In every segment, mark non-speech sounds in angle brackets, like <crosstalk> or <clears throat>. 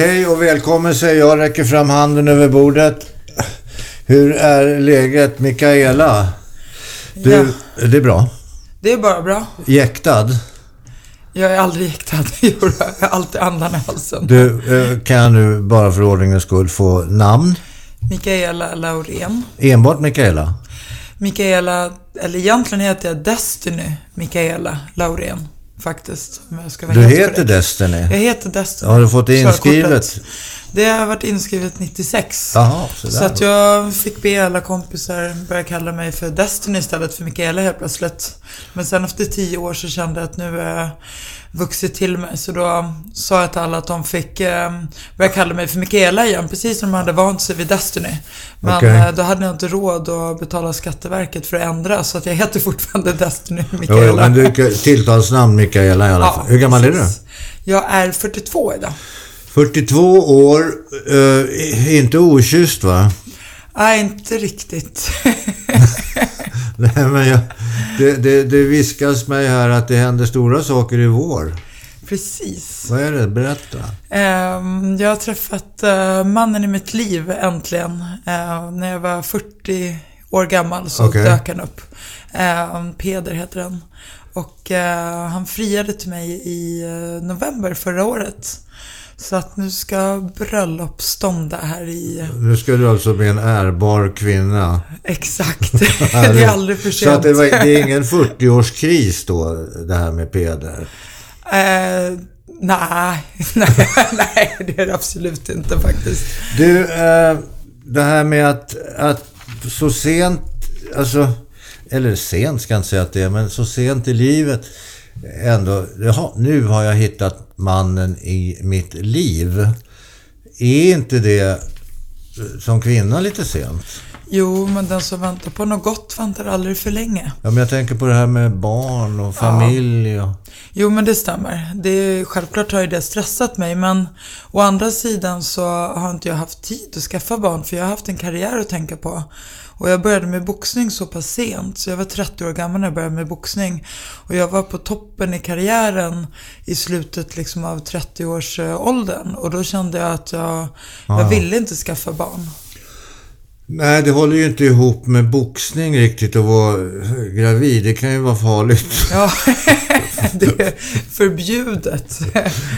Hej och välkommen säger jag, räcker fram handen över bordet. Hur är läget Mikaela? Du, Ja. Det är bra. Det är bara bra. Jäktad. Jag är aldrig jäktad. <laughs> Jag har alltid andan i halsen. Du, eh, kan jag nu bara för ordningens skull få namn? Mikaela Laurén. Enbart Mikaela? Mikaela, eller egentligen heter jag Destiny Mikaela Laurén. Faktiskt. Du heter. Destiny? Jag heter Destiny. Har du fått det inskrivet? Det har varit inskrivet 96. Jaha. Så att jag fick be alla kompisar börja kalla mig för Destiny istället för Mikaela helt plötsligt. Men sen efter tio år så kände jag att nu är jag vuxit till mig. Så då sa jag till alla att de fick eh, börja kalla mig för Mikaela igen. Precis som de hade vant sig vid Destiny. Men Okej. eh, då hade jag inte råd att betala Skatteverket för att ändra. Så att jag heter fortfarande Destiny Mikaela. jo, men du, tilltalsnamn Mikaela i alla fall. Hur gammal är du? precis. Jag är 42 idag. 42 år, eh, inte okysst va? Nej, inte riktigt. <laughs> Nej, men jag, det, det, det viskas mig här att det händer stora saker i vår. precis. Vad är det? Berätta. Ehm, Jag har träffat eh, mannen i mitt liv äntligen. Eh, När jag var 40 år gammal så Okej. dök han upp. Ehm, Peder heter han. Och eh, han friade till mig i november förra året. Så att nu ska bröllop stånda här i... Nu ska du alltså bli en ärbar kvinna. Exakt. <laughs> det är aldrig för Så att sent. det, var, det är ingen 40-årskris då, det här med Peder? Eh, nej, <laughs> nej, nej, det är det absolut inte faktiskt. Du, eh, det här med att, att så sent, alltså, eller sent ska jag inte säga att det är, men så sent i livet ändå, jaha, nu har jag hittat mannen i mitt liv. Är inte det eh, som kvinna lite sent? Jo, men den som väntar på något gott väntar aldrig för länge. Ja, men jag tänker på det här med barn och familj och... Jo, men det stämmer. Det är, självklart har ju det stressat mig, men å andra sidan så har inte jag haft tid att skaffa barn, för jag har haft en karriär att tänka på. Och jag började med boxning så pass sent, så jag var 30 år gammal när jag började med boxning. Och jag var på toppen i karriären i slutet liksom av 30-årsåldern. Och då kände jag att jag, jag Ja. ville inte skaffa barn. Nej, det håller ju inte ihop med boxning riktigt att vara gravid. Det kan ju vara farligt. <laughs> Ja, <laughs> det är förbjudet.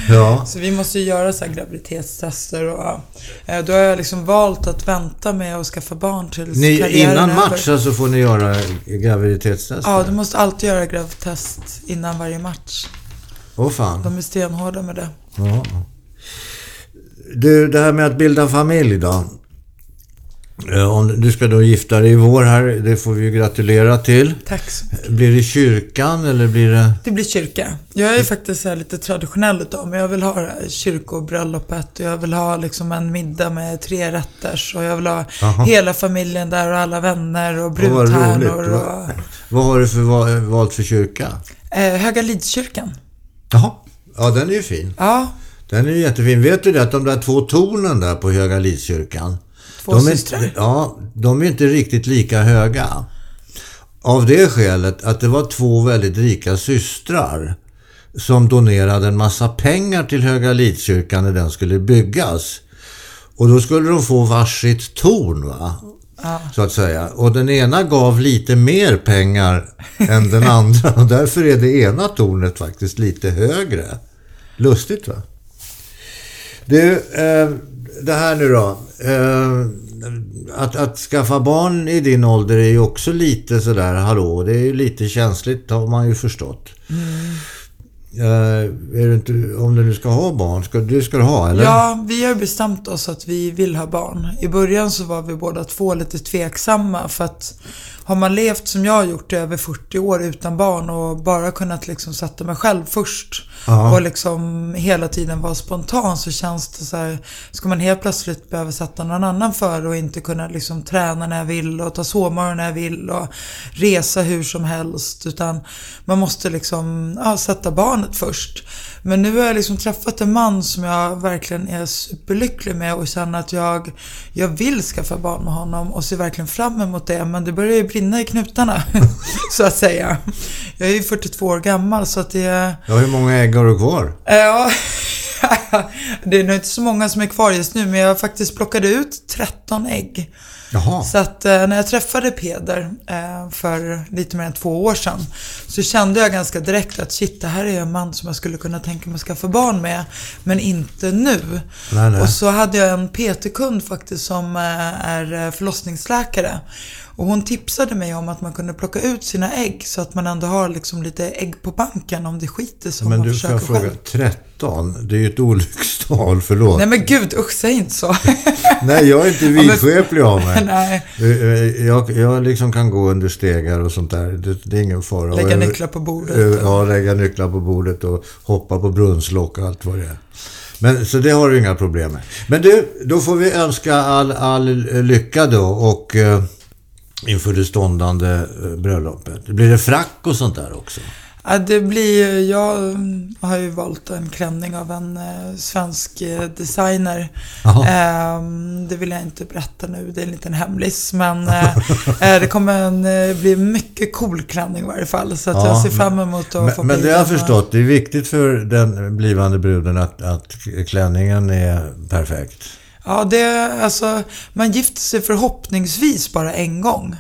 Ja. Så vi måste ju göra så här graviditetstester och eh, då har jag liksom valt att vänta med att skaffa barn tills Ni, karriären innan match så får ni göra graviditetstest? Ja, du måste alltid göra gravtest innan varje match. Åh fan. De är stenhårda med det. Ja. Du, det här med att bilda familj då. Eh, Om du ska då gifta dig i vår här, det får vi ju gratulera till. Tack så mycket. Blir det kyrkan eller blir det... Det blir kyrka. Jag är faktiskt så här lite traditionell utav mig. Jag vill ha kyrkobröllopet och jag vill ha liksom en middag med tre rätters och jag vill ha Jaha. hela familjen där och alla vänner och vad brudtärnor och... Vad har du för va- valt för kyrka? Eh, Höga Lidskyrkan. Jaha. Ja, den är ju fin. Ja, Den är ju jättefin. Vet du det att de där två tornen där på Höga Lidskyrkan. De är systrar. Ja, de är inte riktigt lika höga. Av det skälet att det var två väldigt rika systrar som donerade en massa pengar till Höga Lidskyrkan när den skulle byggas. Och då skulle de få varsitt torn va? Så att säga. Och den ena gav lite mer pengar än den andra. Och därför är det ena tornet faktiskt lite högre. Lustigt va? Du, eh, det här nu då. Eh, att, att skaffa barn i din ålder är ju också lite sådär, hallå, det är ju lite känsligt har man ju förstått. Eh, är det inte, om du nu ska ha barn, ska, du ska du ha eller? Ja, vi har bestämt oss att vi vill ha barn. I början så var vi båda två lite tveksamma för att har man levt som jag har gjort i över 40 år utan barn och bara kunnat liksom sätta mig själv först Ja. och liksom hela tiden vara spontan så känns det så här, ska man helt plötsligt behöva sätta någon annan för och inte kunna liksom träna när jag vill och ta sovmorgon när jag vill och resa hur som helst utan man måste liksom ja, sätta barnet först. Men nu har jag liksom träffat en man som jag verkligen är superlycklig med och känner att jag, jag vill skaffa barn med honom och ser verkligen fram emot det. Men det börjar ju brinna i knutarna, <laughs> så att säga. Jag är ju 42 år gammal så att det... Ja, hur många ägg har du kvar? Ja, <laughs> det är nog inte så många som är kvar just nu, men jag faktiskt plockade ut 13 ägg. Jaha. Så att eh, när jag träffade Peder eh, för lite mer än två år sedan så kände jag ganska direkt att shit, det här är en man som jag skulle kunna tänka mig att skaffa barn med, men inte nu. Nej, nej. Och så hade jag en PT-kund faktiskt som eh, är eh, förlossningsläkare. Och hon tipsade mig om att man kunde plocka ut sina ägg så att man ändå har liksom lite ägg på banken om det skiter sig. Men man du, får försöker jag fråga, själv. 13? Det är ju ett olyckstal, förlåt. Nej men gud, usch säg inte så. <laughs> Nej, jag är inte <laughs> vidskeplig av mig. <laughs> Nej, Eh, eh, Jag, jag liksom kan gå under stegar och sånt där. Det, det är ingen fara. lägga nycklar på bordet. eh, Ja, lägga nycklar på bordet och hoppa på brunnslock och allt vad det är. Men, så det har du inga problem med. Men du, då får vi önska all, all lycka då och eh, inför det ståndande eh, bröllopet. Blir det frack och sånt där också? Ja, det blir ju, jag har ju valt en klänning av en eh, svensk eh, designer. Ehm, det vill jag inte berätta nu, det är en liten hemlis. Men eh, eh, det kommer en, eh, bli en mycket cool klänning i varje fall. Så att Ja, jag ser fram emot att få Men, men det har jag förstått. Det är viktigt för den blivande bruden att, att klänningen är perfekt. Ja, det är alltså, man gifter sig förhoppningsvis bara en gång.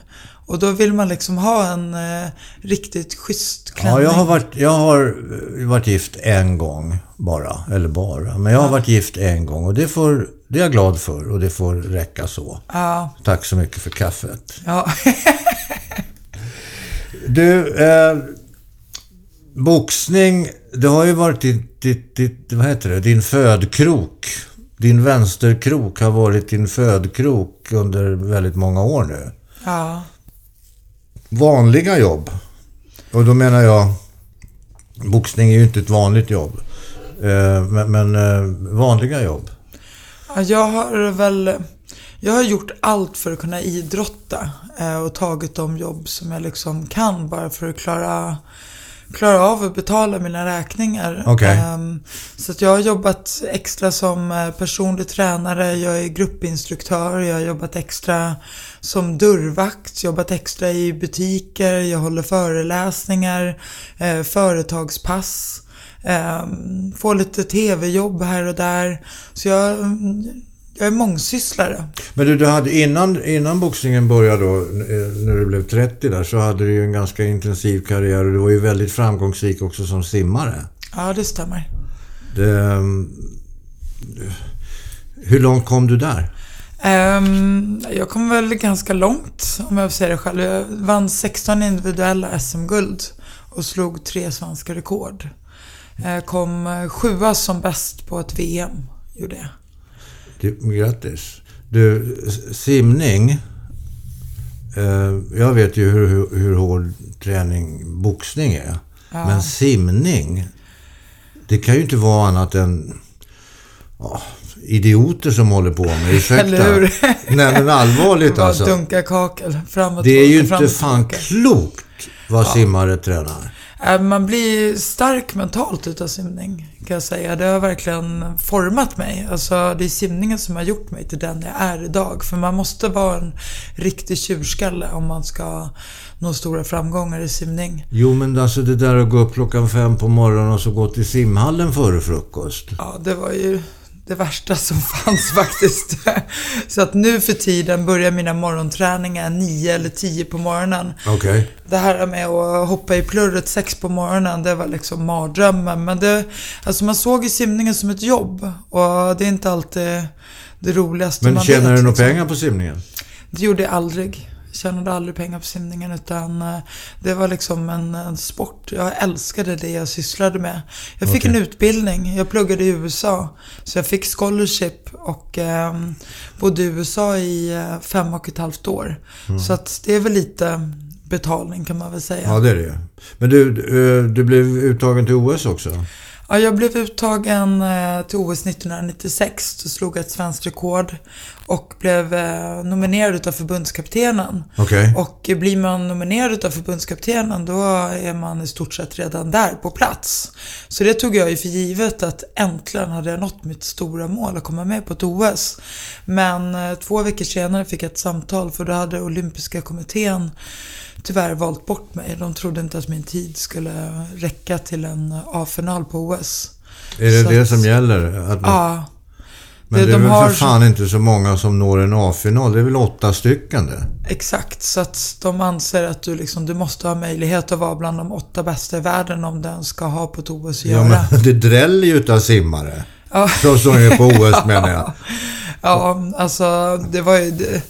Och då vill man liksom ha en eh, riktigt schysst klänning. Ja, jag har, varit, jag har eh, varit gift en gång bara. Eller bara. Men jag har varit gift en gång och det, får, det är jag glad för och det får räcka så. Ja, Tack så mycket för kaffet. ja. <laughs> Du, eh, boxning, det har ju varit ditt, ditt, ditt, vad heter det, din födkrok. Din vänsterkrok har varit din födkrok under väldigt många år nu. ja. Vanliga jobb. Och då menar jag, boxning är ju inte ett vanligt jobb. Eh, men eh, vanliga jobb. Ja, Jag har väl... Jag har gjort allt för att kunna idrotta eh, och tagit de jobb som jag liksom kan bara för att klara, klara av att betala mina räkningar. Okej. Ehm, Så att jag har jobbat extra som eh, personlig tränare, jag är gruppinstruktör, jag har jobbat extra som dörrvakt, jobbat extra i butiker, jag håller föreläsningar, eh, företagspass. Eh, får lite tv-jobb här och där. Så jag, jag är mångsysslare. Men du, du hade innan, innan boxningen började då, eh, när du blev 30 där, så hade du ju en ganska intensiv karriär och du var ju väldigt framgångsrik också som simmare. Ja, det stämmer. Det, ehm, hur långt kom du där? Ehm, jag kom väl ganska långt, om jag får säga det själv. Jag vann 16 individuella SM-guld och slog tre svenska rekord. Jag kom eh, sjua som bäst på ett VM, gjorde jag. Grattis. Du, simning. Eh, jag vet ju hur, hur, hur hård träning boxning är. Ja. Men simning, det kan ju inte vara annat än ja, idioter som håller på med. Ursäkta. Eller hur? Nej men allvarligt <laughs> alltså. dunka kakel, fram och Det är ju inte fan klokt vad simmare tränar. Eh, Man blir stark mentalt utav simning, kan jag säga. Det har verkligen format mig. Alltså, det är simningen som har gjort mig till den jag är idag. För man måste vara en riktig tjurskalle om man ska nå stora framgångar i simning. Jo men alltså det där att gå upp klockan fem på morgonen och så gå till simhallen före frukost. Ja, det var ju det värsta som <laughs> fanns faktiskt. Så att nu för tiden börjar mina morgonträningar nio eller tio på morgonen. Okej. Det här med att hoppa i plurret sex på morgonen, det var liksom mardrömmen. Men det, alltså man såg ju simningen som ett jobb. Och det är inte alltid det roligaste Men man vet. du några liksom. pengar på simningen? Det gjorde jag aldrig. Tjänade aldrig pengar på simningen utan eh, det var liksom en, en sport. Jag älskade det jag sysslade med. Jag fick Okej. en utbildning. Jag pluggade i USA. Så jag fick scholarship och eh, bodde i USA i eh, fem och ett halvt år. Mm. Så att det är väl lite betalning kan man väl säga. Ja, det är det. Men du, eh, du blev uttagen till OS också? Ja, jag blev uttagen eh, till OS 1996. Då slog jag ett svenskt rekord och blev eh, nominerad utav förbundskaptenen. Okej. Och blir man nominerad utav förbundskaptenen då är man i stort sett redan där på plats. Så det tog jag ju för givet att äntligen hade jag nått mitt stora mål att komma med på ett OS. Men eh, två veckor senare fick jag ett samtal för då hade olympiska kommittén tyvärr valt bort mig. De trodde inte att min tid skulle räcka till en A-final på OS. Är det Så det att- som gäller? Att Ja. men det- det är de väl har- för fan inte så många som når en A-final. Det är väl åtta stycken det? Exakt, så att de anser att du, liksom, du måste ha möjlighet att vara bland de åtta bästa i världen om den ska ha på ett OS att Ja, göra. men <laughs> det dräller ju utav simmare. Ja. Så som är på OS <laughs> menar jag. Ja, alltså det var ju... Det,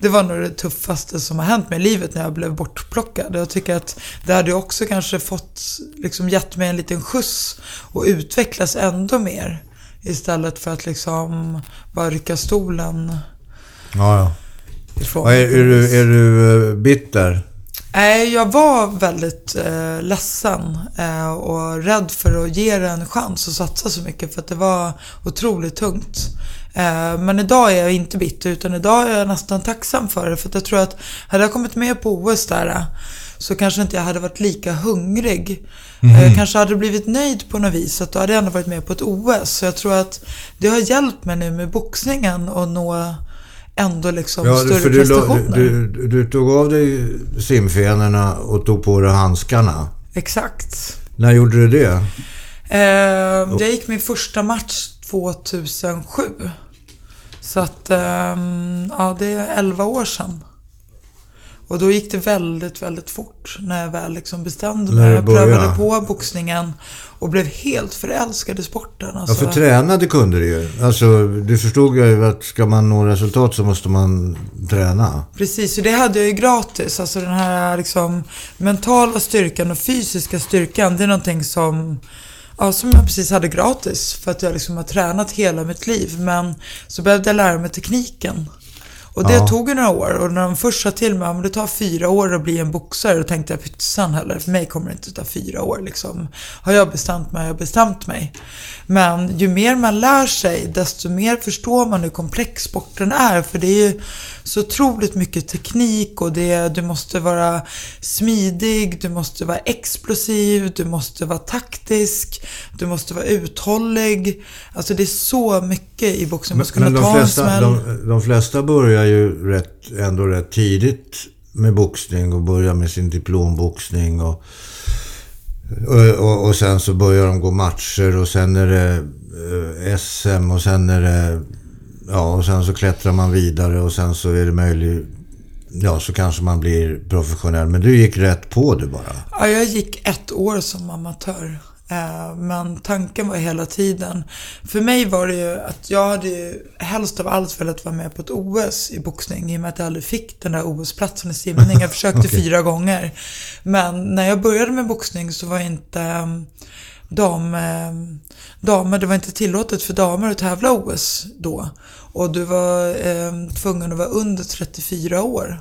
det var nog det tuffaste som har hänt mig i livet när jag blev bortplockad. Jag tycker att det hade också kanske fått, liksom gett mig en liten skjuts och utvecklas ändå mer. Istället för att liksom bara rycka stolen Ja, ja. ifrån. Och är, är, du, är du eh, bitter? Nej, jag var väldigt eh, ledsen eh, och rädd för att ge det en chans och satsa så mycket för att det var otroligt tungt. Eh, men idag är jag inte bitter utan idag är jag nästan tacksam för det för att jag tror att hade jag kommit med på OS där eh, så kanske inte jag hade varit lika hungrig. Eh, Jag kanske hade blivit nöjd på något vis att då hade jag ändå varit med på ett OS. Så jag tror att det har hjälpt mig nu med boxningen att nå ändå liksom Ja, större för du, prestationer. du, du, du tog av dig simfenorna och tog på dig handskarna. Exakt. När gjorde du det? Eh, jag gick min första match 2007. Så att, ehm, ja det är 11 år sedan. Och då gick det väldigt, väldigt fort när jag väl liksom bestämde När mig. Jag prövade på boxningen och blev helt förälskad i sporten. Ja, Alltså, för tränade kunde du ju. Alltså, du förstod ju att ska man nå resultat så måste man träna. Precis, och det hade jag ju gratis. Alltså den här liksom mentala styrkan och fysiska styrkan, det är någonting som, ja, som jag precis hade gratis. För att jag liksom har tränat hela mitt liv. Men så behövde jag lära mig tekniken. Och det Ja. tog ju några år. Och när de först sa till mig att det tar fyra år att bli en boxare, då tänkte jag pytsan heller. För mig kommer det inte ta fyra år liksom. Har jag bestämt mig, har jag bestämt mig. Men ju mer man lär sig, desto mer förstår man hur komplex sporten är. För det är ju så otroligt mycket teknik och det, du måste vara smidig, du måste vara explosiv, du måste vara taktisk, du måste vara uthållig. Alltså det är så mycket i boxning. Men kunna de flesta, de, de flesta börjar ju rätt, ändå rätt tidigt med boxning och börjar med sin diplomboxning. Och, och, och, och sen så börjar de gå matcher och sen är det eh, SM och sen är det... Ja, och sen så klättrar man vidare och sen så är det möjligt... Ja, så kanske man blir professionell. Men du gick rätt på det bara. Ja, jag gick ett år som amatör. Eh, Men tanken var hela tiden. För mig var det ju att jag hade ju helst av allt velat vara med på ett OS i boxning. I och med att jag aldrig fick den där OS-platsen i simning. Jag <laughs> försökte Okej. fyra gånger. Men när jag började med boxning så var inte eh, dam, eh, damer, det var inte tillåtet för damer att tävla OS då. Och du var eh, tvungen att vara under 34 år.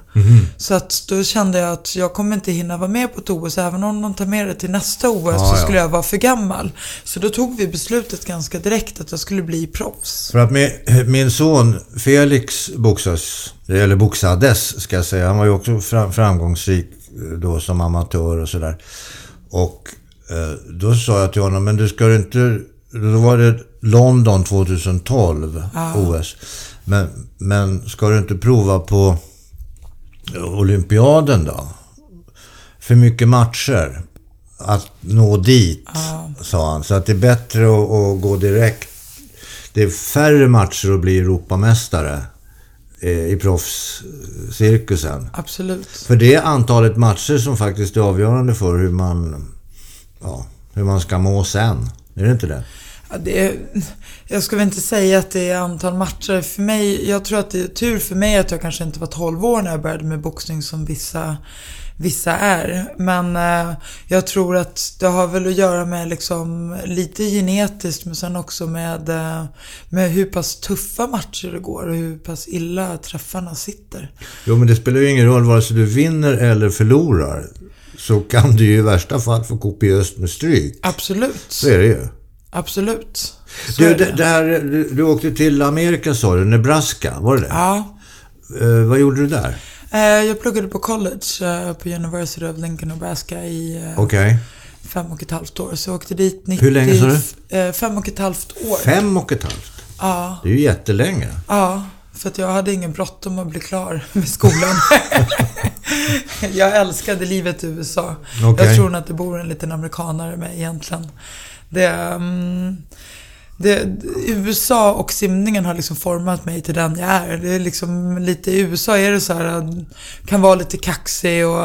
Så att då kände jag att jag kommer inte hinna vara med på ett OS. Även om de tar med det till nästa OS Ja, så ja. skulle jag vara för gammal. Så då tog vi beslutet ganska direkt att jag skulle bli proffs. För att min, min son Felix boxas, eller boxades ska jag säga. Han var ju också fram, framgångsrik eh, då som amatör och sådär. Och eh, då sa jag till honom, men du ska du inte... Då var det London 2012, OS. Men, men ska du inte prova på Olympiaden då? För mycket matcher. Att nå dit, sa han. Så att det är bättre att, att gå direkt det är färre matcher att bli Europamästare eh, i proffscirkusen. Absolut. För det är antalet matcher som faktiskt är avgörande för hur man, ja, hur man ska må sen. Är det inte det? Ja, det jag ska väl inte säga att det är antal matcher. För mig, jag tror att det är tur för mig att jag kanske inte var 12 år när jag började med boxning som vissa, vissa är. Men eh, jag tror att det har väl att göra med liksom lite genetiskt men sen också med, eh, med hur pass tuffa matcher det går och hur pass illa träffarna sitter. Jo, men det spelar ju ingen roll vare sig du vinner eller förlorar. Så kan du ju i värsta fall få kopiöst med stryk. Absolut. Så är det ju. Absolut. Så Du, det, här, du, du åkte till Amerika sa du, Nebraska, var det det? Ja. Eh, vad gjorde du där? Eh, Jag pluggade på college eh, på University of Lincoln, Nebraska i eh, Okej. fem och ett halvt år. Så jag åkte dit 90, Hur länge sa du? eh, Fem och ett halvt år. Fem och ett halvt. Ja, Det är ju jättelänge. ja. För att jag hade ingen bråttom att bli klar med skolan. <laughs> jag älskade livet i USA. Okej. Jag tror nog att det bor en liten amerikanare mig egentligen. Det, mm, det, USA och simningen har liksom format mig till den jag är. Det är liksom lite, I USA är det så här, kan vara lite kaxig och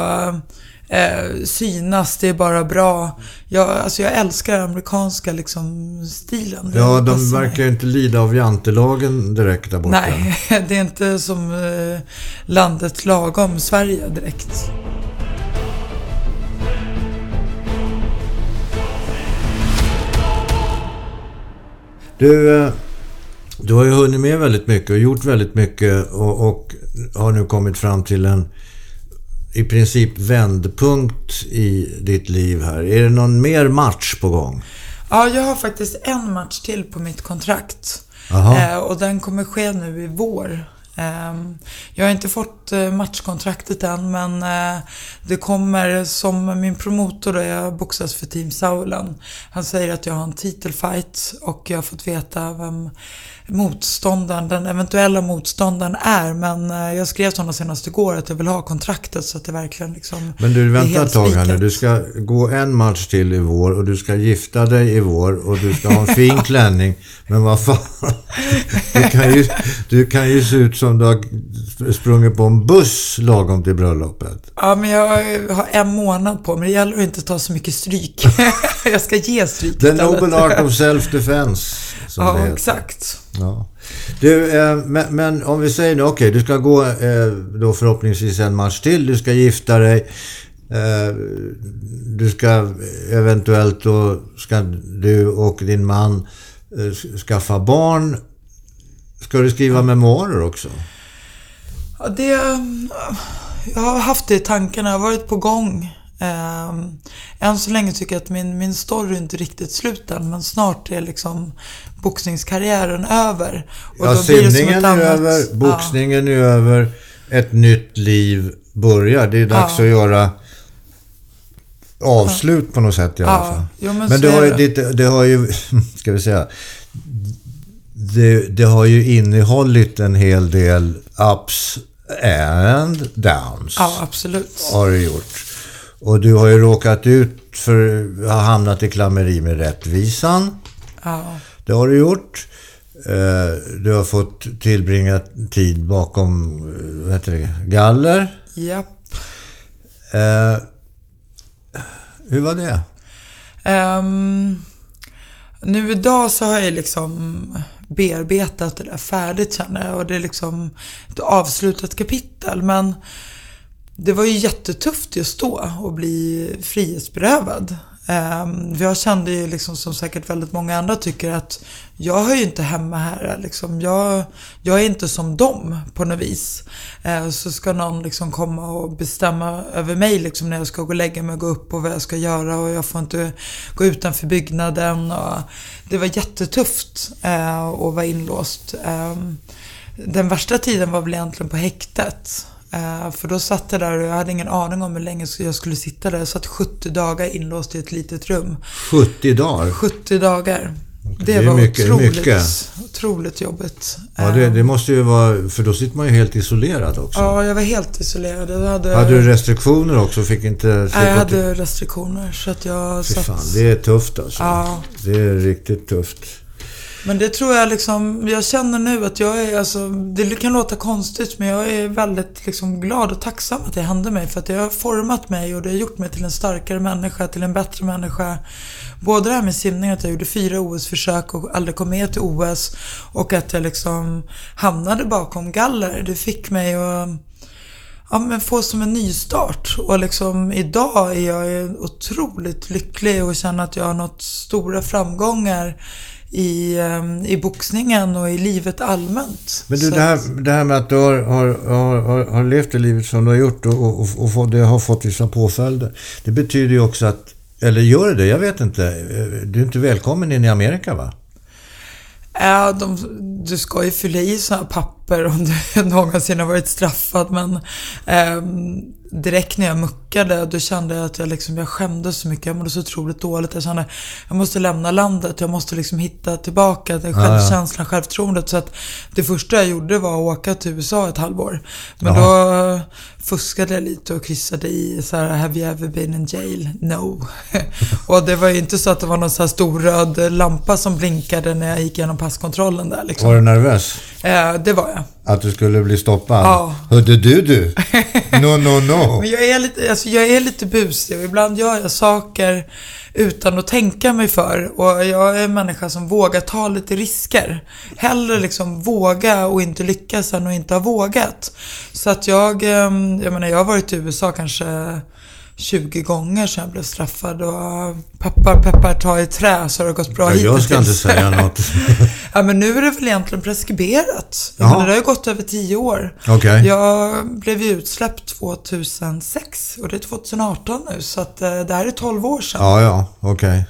eh, synas, det är bara bra. Jag, alltså jag älskar den amerikanska liksom stilen. Det Ja, de verkar ju inte lida av jantelagen direkt där borta. Nej, <laughs> det är inte som eh, landet lagom Sverige direkt. Du, eh, du har ju hunnit med väldigt mycket och gjort väldigt mycket och, och har nu kommit fram till en i princip vändpunkt i ditt liv här. Är det någon mer match på gång? Ja, jag har faktiskt en match till på mitt kontrakt. Eh, och den kommer ske nu i vår. Ehm, jag har inte fått eh, matchkontraktet än, men eh, det kommer som min promotor där jag boxas för Team Saulan. Han säger att jag har en titelfight och jag har fått veta vem motståndaren, den eventuella motståndaren är. Men eh, jag skrev till honom senast igår att jag vill ha kontraktet så att det verkligen liksom Men du, är vänta ett tag här nu. Du ska gå en match till i vår och du ska gifta dig i vår och du ska ha en fin <laughs> klänning. Men vad fan. Du kan ju, du kan ju se ut som du har sprungit på en buss lagom till bröllopet. Ja, men jag har en månad på mig. Det gäller att inte ta så mycket stryk. <laughs> jag ska ge stryk The. Noble Art of <laughs> Self-Defense. Ja, exakt. Ja. Du, eh, men, men om vi säger nu, okej, du ska gå eh, då förhoppningsvis en match till. Du ska gifta dig. Eh, du ska eventuellt då, ska du och din man eh, skaffa barn. Ska du skriva memoarer också? Ja, det... Jag har haft det i tankarna. Jag har varit på gång. Um, än så länge tycker jag att min, min story inte riktigt slut än, men snart är liksom boxningskarriären över. Och Ja, då blir det som simningen är annat- över, boxningen är över, ett nytt liv börjar. Det är dags Ja. att göra avslut på något sätt i alla Ja, fall. jo, men men det har, ju, det. det, det har ju, ska vi säga, det, det har ju innehållit en hel del ups and downs. Ja, absolut. Har det gjort. Och du har ju råkat ut för, har hamnat i klammeri med rättvisan. Ja, Det har du gjort. Eh, Du har fått tillbringa tid bakom eh, vad heter det, galler. japp. Eh, Hur var det? Ehm, nu idag så har jag liksom bearbetat det där färdigt känner jag och det är liksom ett avslutat kapitel. Men det var ju jättetufft just då att bli frihetsberövad. Ehm, jag kände ju liksom som säkert väldigt många andra tycker att jag hör ju inte hemma här. Liksom. Jag, jag är inte som dem på något vis. Ehm, så ska någon liksom komma och bestämma över mig liksom, när jag ska gå och lägga mig och gå upp och vad jag ska göra och jag får inte gå utanför byggnaden. Och det var jättetufft eh, att vara inlåst. Ehm, den värsta tiden var väl egentligen på häktet. Eh, För då satt jag där och jag hade ingen aning om hur länge jag skulle sitta där. Jag satt 70 dagar inlåst i ett litet rum. 70 dagar? 70 dagar. Det, Det var mycket- otroligt, mycket. otroligt jobbigt. Ja, det, Eh, det måste ju vara... För då sitter man ju helt isolerad också. Ja, jag var helt isolerad. Jag hade, Hade du restriktioner också? Fick inte... Nej, jag till- hade restriktioner så att jag Fy satt... fan, det är tufft alltså. Ja. Det är riktigt tufft. Men det tror jag liksom, jag känner nu att jag är alltså, det kan låta konstigt men jag är väldigt liksom glad och tacksam att det hände mig för att det har format mig och det har gjort mig till en starkare människa, till en bättre människa. Både det här med simning, att jag gjorde fyra OS-försök och aldrig kom med till OS och att jag liksom hamnade bakom galler. Det fick mig att ja, men få som en nystart. Och liksom idag är jag otroligt lycklig och känner att jag har nått stora framgångar i, eh, i boxningen och i livet allmänt. Men du, det här, det här med att du har, har, har, har, levt det livet som du har gjort och, och, och det har fått vissa påföljder. Det betyder ju också att, eller gör det det? Jag vet inte. Du är inte välkommen in i Amerika va? Ja, de, du ska ju fylla i sådana här papper om du <laughs> någonsin har varit straffad men ehm, direkt när jag muckade, då kände jag att jag, liksom, jag skämdes så mycket. Jag mådde så otroligt dåligt. Jag kände jag måste lämna landet. Jag måste liksom hitta tillbaka till självkänslan, självförtroendet. Så att det första jag gjorde var att åka till USA ett halvår. Men då fuskade jag lite och kryssade i så här, have you ever been in jail? No. <laughs> och det var ju inte så att det var någon så här stor röd lampa som blinkade när jag gick igenom passkontrollen där liksom. Var du nervös? Eh, det var jag. Att du skulle bli stoppad? Ja. Hörde du du? No, no, no. <laughs> Men jag är lite, alltså jag är lite busig och ibland gör jag saker utan att tänka mig för. Och jag är en människa som vågar ta lite risker. Hellre liksom våga och inte lyckas än att inte ha vågat. Så att jag, ehm, jag menar jag har varit i USA kanske 20 gånger sedan jag blev straffad och peppar peppar ta i trä så har det gått bra ja, Jag ska inte säga <laughs> något. ja men nu är det väl egentligen preskriberat. Jaha. menar, det har ju gått över 10 år. Okej. Jag blev ju utsläppt 2006 och det är 2018 nu så att eh, det här är 12 år sedan. Ja, ja, okej.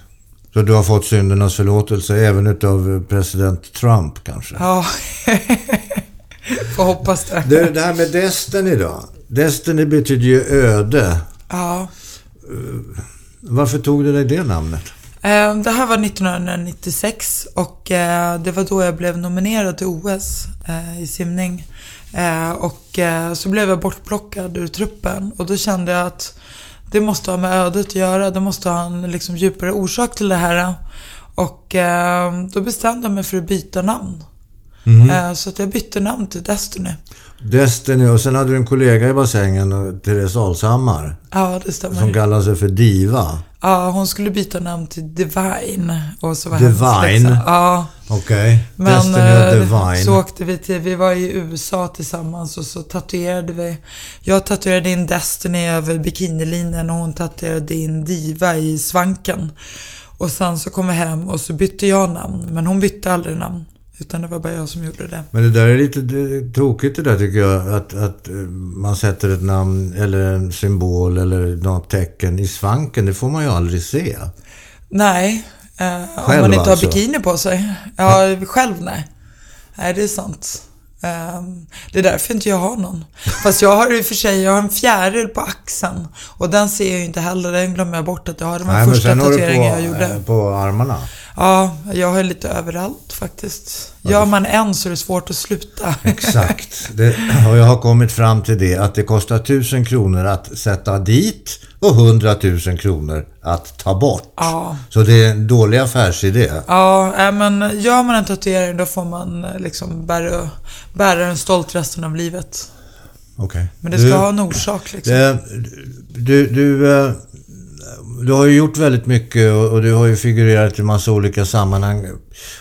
Så du har fått syndernas förlåtelse även utav president Trump kanske? Ja. <laughs> Får hoppas det. Du, det här med Destiny då? Destiny betyder ju öde. Ja. Varför tog du dig det namnet? Eh, Det här var 1996 och eh, det var då jag blev nominerad till OS eh, i simning. Eh, Och eh, så blev jag bortplockad ur truppen och då kände jag att det måste ha med ödet att göra. Det måste ha en liksom, djupare orsak till det här. Och eh, då bestämde jag mig för att byta namn. Eh, Så att jag bytte namn till Destiny. Destiny och sen hade du en kollega i bassängen, Therese Alshammar, Ja, det stämmer. som kallar sig för Diva. Ja, hon skulle byta namn till Divine. Och så var Divine? Ja. Okej. Men Destiny och eh, Divine. så åkte vi till, vi var i USA tillsammans och så tatuerade vi. Jag tatuerade in Destiny över bikinilinjen och hon tatuerade in Diva i svanken. Och sen så kom vi hem och så bytte jag namn, men hon bytte aldrig namn. Utan det var bara jag som gjorde det. Men det där är lite det tokigt det där tycker jag. Att, att eh, man sätter ett namn eller en symbol eller något tecken i svanken. Det får man ju aldrig se. Nej, eh, om Själv man inte alltså? har bikini på sig. Ja, själv nej. Nej, det är sant. Ehm, det är därför inte jag har någon. Fast jag har i och för sig, jag har en fjäril på axeln. Och den ser jag ju inte heller, den glömmer jag bort att jag har. Det var den första sen har du på, tatueringen jag gjorde. eh, på armarna. Ja, jag har lite överallt faktiskt. Gör man en så är det svårt att sluta. <laughs> Exakt. Det, och jag har kommit fram till det att det kostar 1000 kronor att sätta dit och 100 000 kronor att ta bort. Ja. Så det är en dålig affärsidé. Ja, äh, men gör man en tatuering då får man eh, liksom bära, bära den stolt resten av livet. Okej. Men det ska ha en orsak liksom. Eh, Du, du, eh, du har ju gjort väldigt mycket och och du har ju figurerat i massa olika sammanhang.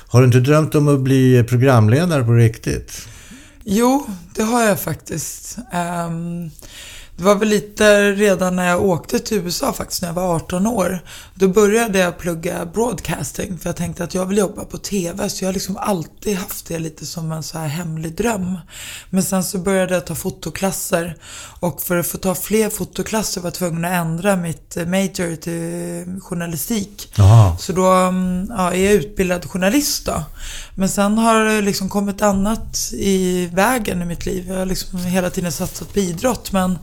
Har du inte drömt om att bli programledare på riktigt? Jo, det har jag faktiskt. Um det var väl lite redan när jag åkte till USA faktiskt, när jag var 18 år. Då började jag plugga broadcasting, för jag tänkte att jag vill jobba på TV. Så jag har liksom alltid haft det lite som en så här hemlig dröm. Men sen så började jag ta fotoklasser. Och för att få ta fler fotoklasser var jag tvungen att ändra mitt major till journalistik. Jaha. Så då mm, ja, är jag utbildad journalist då. Men sen har det liksom kommit annat i vägen i mitt liv. Jag har liksom hela tiden satsat på idrott. Men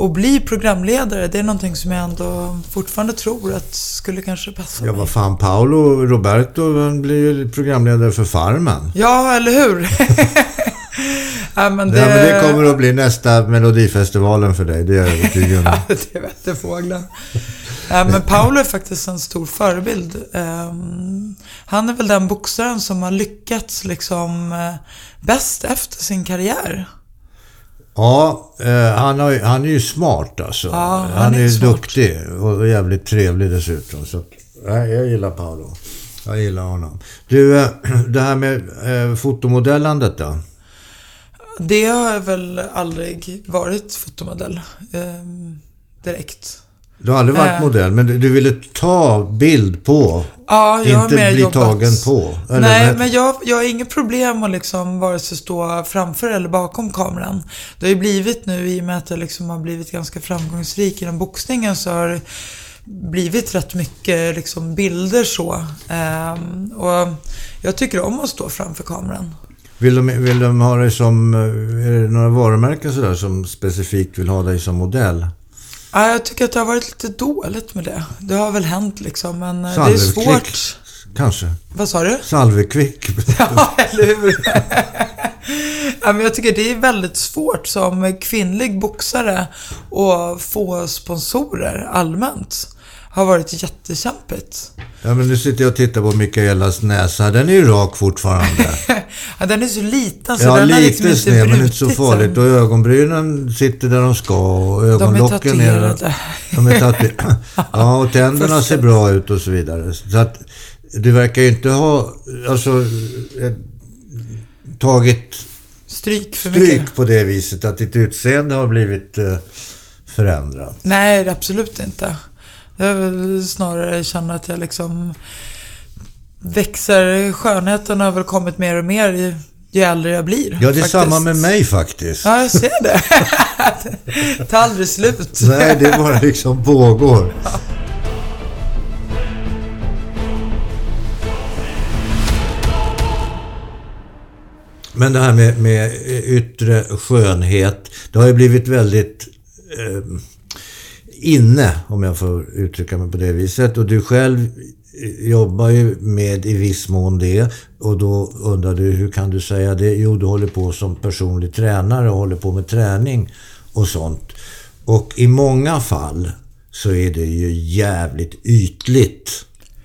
att bli programledare, det är någonting som jag ändå fortfarande tror att skulle kanske passa Ja, vad fan. Paolo Roberto han blir ju programledare för Farmen. Ja, eller hur? <laughs> ja, men det... Ja, men det kommer att bli nästa Melodifestivalen för dig. Det är jag övertygad om. Ja, det vette fågeln. Ja, men Paolo är faktiskt en stor förebild. Ehm, han är väl den boxaren som har lyckats liksom eh, bäst efter sin karriär. Ja, eh, han, har, han är ju smart alltså. Ja, han, han är, är duktig och jävligt trevlig dessutom. Så, nej, jag gillar Paolo. Jag gillar honom. Du, eh, <clears throat> det här med eh, fotomodellandet då? Det har jag väl aldrig varit fotomodell direkt. Du har aldrig varit Eh. modell, men du, ville ta bild på. Ja, jag inte bli jobbat. tagen på. Eller Nej, vad- men jag, jag har inget problem att liksom vare sig stå framför eller bakom kameran. Det har ju blivit nu i och med att jag liksom har blivit ganska framgångsrik inom boxningen så har det blivit rätt mycket liksom bilder så. Ehm, och jag tycker om att stå framför kameran. Vill de, vill de ha dig som... eh, Är det några varumärken sådär som specifikt vill ha dig som modell? Ja, jag tycker att det har varit lite dåligt med det. Det har väl hänt liksom, men eh, det är svårt. Kanske. Vad sa du? Salvekvick. <laughs> Ja, eller hur? <laughs> ja, men jag tycker det är väldigt svårt som kvinnlig boxare att få sponsorer allmänt. Har varit jättekämpigt. Ja, men nu sitter jag och tittar på Mikaelas näsa. Den är ju rak fortfarande. <laughs> Ja, den är så liten så Ja, den har lite liksom inte sned, men inte så farligt. Och ögonbrynen sitter där de ska. Och De är ögonlocken är... tatuerade. De är tatuerade. <laughs> Ja, och tänderna ser bra ut och så vidare. Så att du verkar ju inte ha alltså, eh, tagit Stryk för mycket. stryk på det viset att ditt utseende har blivit eh, förändrat. Nej, absolut inte. Jag vill snarare känna att jag liksom växer. Skönheten har väl kommit mer och mer ju, ju äldre jag blir. Ja, det är faktiskt. samma med mig faktiskt. Ja, jag ser det. <laughs> det tar aldrig slut. Nej, det bara liksom pågår. Men det här med, med yttre skönhet, det har ju blivit väldigt eh, inne, om jag får uttrycka mig på det viset. Och du själv jobbar ju med i viss mån det. Och då undrar du, hur kan du säga det? Jo, du håller på som personlig tränare och håller på med träning och sånt. Och i många fall så är det ju jävligt ytligt,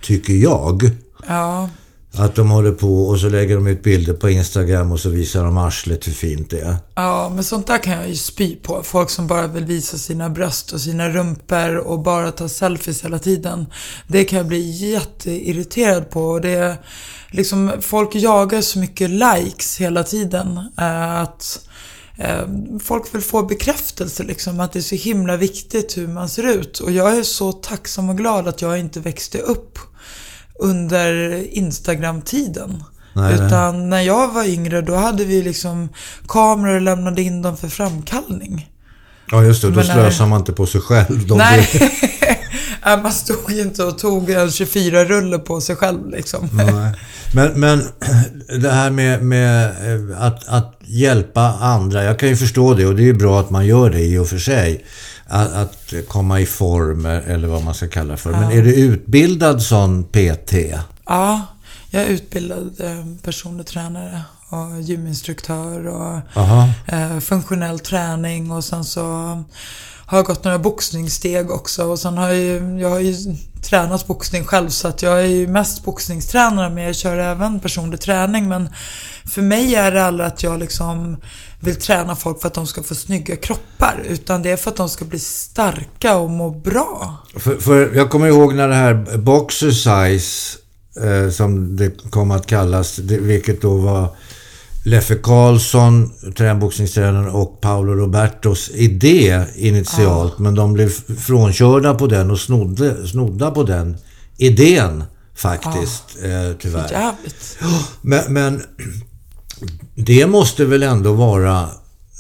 tycker jag. Ja, att de håller på och så lägger de ut bilder på Instagram och så visar de arslet hur fint det är. ja, men sånt där kan jag ju spy på. Folk som bara vill visa sina bröst och sina rumpor och bara ta selfies hela tiden. Det kan jag bli jätteirriterad på. Och det är liksom, folk jagar så mycket likes hela tiden. Eh, att eh, folk vill få bekräftelse liksom. Att det är så himla viktigt hur man ser ut. Och jag är så tacksam och glad att jag inte växte upp under Instagram-tiden. Nej, nej. Utan när jag var yngre då hade vi liksom kameror och lämnade in dem för framkallning. Ja, just det. Då Men, eh, slösar man inte på sig själv. De Nej, <laughs> <laughs> Nej, man stod ju inte och tog en 24-rulle på sig själv liksom. Nej. Men, men <clears throat> det här med, med eh, att, att hjälpa andra. Jag kan ju förstå det och det är ju bra att man gör det i och för sig. Att, att komma i form eller vad man ska kalla för. Men är du utbildad sån PT? Ja, jag är utbildad eh, personlig tränare och gyminstruktör och Aha. eh, funktionell träning och sen så har jag gått några boxningssteg också och sen har jag ju, jag har ju tränat boxning själv så att jag är ju mest boxningstränare men jag kör även personlig träning men för mig är det aldrig att jag liksom vill träna folk för att de ska få snygga kroppar utan det är för att de ska bli starka och må bra. För, för jag kommer ihåg när det här Boxercise, eh, som det kom att kallas, det, vilket då var Leffe Karlsson, tränboxningstränaren och Paolo Robertos idé initialt. Men de blev frånkörda på den och snodde, snodda på den idén faktiskt, eh, tyvärr. Jävligt. <gasps> Men, men det måste väl ändå vara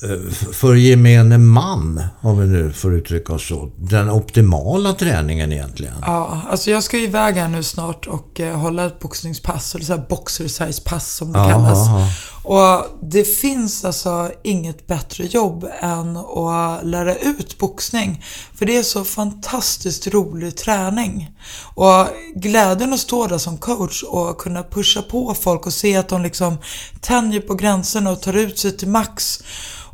eh, för gemene man, om vi nu får uttrycka oss så, den optimala träningen egentligen. Ja, alltså jag ska ju iväg här nu snart och eh, hålla ett boxningspass, eller så här boxer size pass som det Ja, kallas. ja. Och det finns alltså inget bättre jobb än att lära ut boxning. För det är så fantastiskt rolig träning. Och glädjen att stå där som coach och kunna pusha på folk och se att de liksom tänjer på gränserna och tar ut sig till max.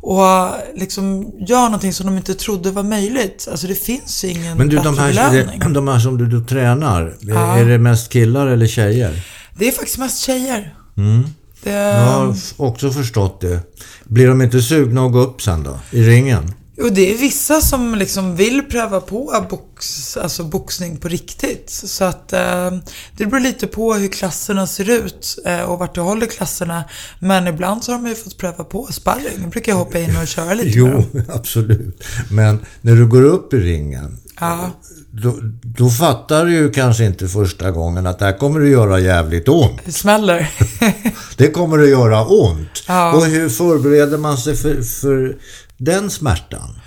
Och liksom gör någonting som de inte trodde var möjligt. Alltså det finns ingen Men du, de här, de här som du då tränar, Ja. är det mest killar eller tjejer? Det är faktiskt mest tjejer. Mm. Det, Jag har också förstått det. Blir de inte sugna att gå upp sen då? I ringen? Och det är vissa som liksom vill pröva på box, alltså boxning på riktigt. Så att eh, det beror lite på hur klasserna ser ut eh, och vart du håller klasserna. Men ibland så har de ju fått pröva på sparring. Jag brukar jag hoppa in och köra lite Jo, <laughs> absolut. Men när du går upp i ringen, Ja. då, då fattar du ju kanske inte första gången att det här kommer att göra jävligt ont. Det smäller. <laughs> Det kommer att göra ont. Ja. Och hur förbereder man sig för, för den smärtan?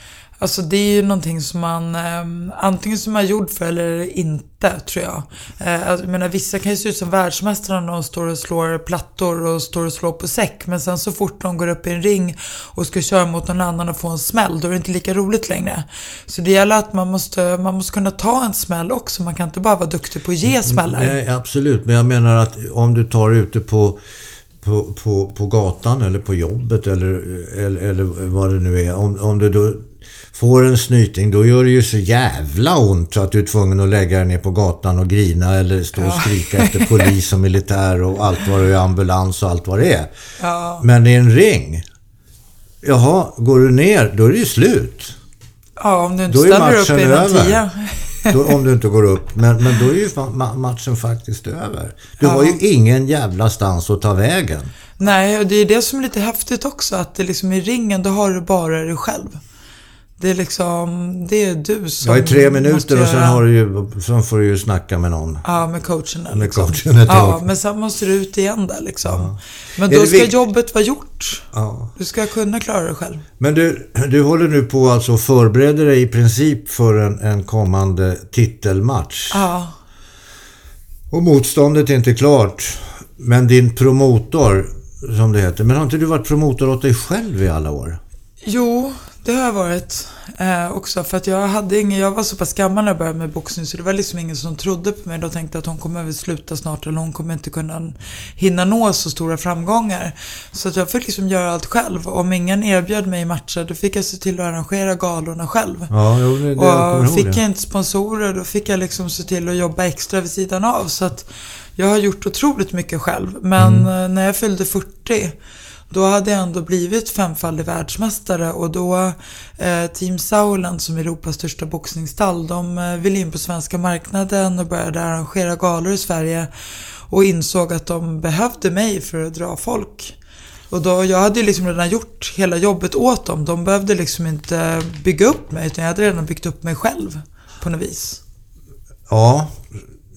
Alltså det är ju någonting som man eh, antingen som man är gjord för eller inte, tror jag. Eh, alltså, jag menar, vissa kan ju se ut som världsmästare när de står och slår plattor och står och slår på säck. Men sen så fort de går upp i en ring och ska köra mot någon annan och få en smäll, då är det inte lika roligt längre. Så det gäller att man måste, man måste kunna ta en smäll också. Man kan inte bara vara duktig på att ge smällar. Nej, absolut. Men jag menar att om du tar ute på på, på, på gatan eller på jobbet eller, eller, eller vad det nu är. Om, om du då får en snyting då gör det ju så jävla ont så att du är tvungen att lägga dig ner på gatan och grina eller stå och skrika efter <laughs> polis och militär och allt vad det är, ambulans och allt vad det är. Ja. Men i en ring, jaha, går du ner då är det ju slut. Ja, om du inte ställer upp i över. tia. Då, om du inte går upp. Men, men då är ju ma- matchen faktiskt över. Du har ju ingen jävla stans att ta vägen. Nej, och det är det som är lite häftigt också. Att det liksom i ringen, då har du bara dig själv. Det är liksom, det är du som Ja, i tre minuter och sen, har du ju, sen får du ju snacka med någon. Ja, med coachen där, Med liksom. coachen ett Ja, men sen måste du ut igen där liksom. Men Är då ska vikt- jobbet vara gjort. Ja. Du ska kunna klara det själv. Men du, du håller nu på alltså och förbereder dig i princip för en, en kommande titelmatch. Ja. Och motståndet är inte klart. Men din promotor, som det heter. Men har inte du varit promotor åt dig själv i alla år? Jo, det har jag varit eh, också. För att jag hade ingen, jag var så pass gammal när jag började med boxning så det var liksom ingen som trodde på mig. De tänkte att hon kommer väl sluta snart eller hon kommer inte kunna hinna nå så stora framgångar. Så att jag fick liksom göra allt själv. Om ingen erbjöd mig matcher då fick jag se till att arrangera galorna själv. Ja, jo, det, det Och fick jag inte sponsorer då fick jag liksom se till att jobba extra vid sidan av. Så att jag har gjort otroligt mycket själv. Men Mm. eh, när jag fyllde 40 då hade jag ändå blivit femfaldig världsmästare och då eh, Team Sauerland som är Europas största boxningsstall de eh, ville in på svenska marknaden och började arrangera galor i Sverige och insåg att de behövde mig för att dra folk. Och då, jag hade ju liksom redan gjort hela jobbet åt dem. De behövde liksom inte bygga upp mig utan jag hade redan byggt upp mig själv på något vis. Ja,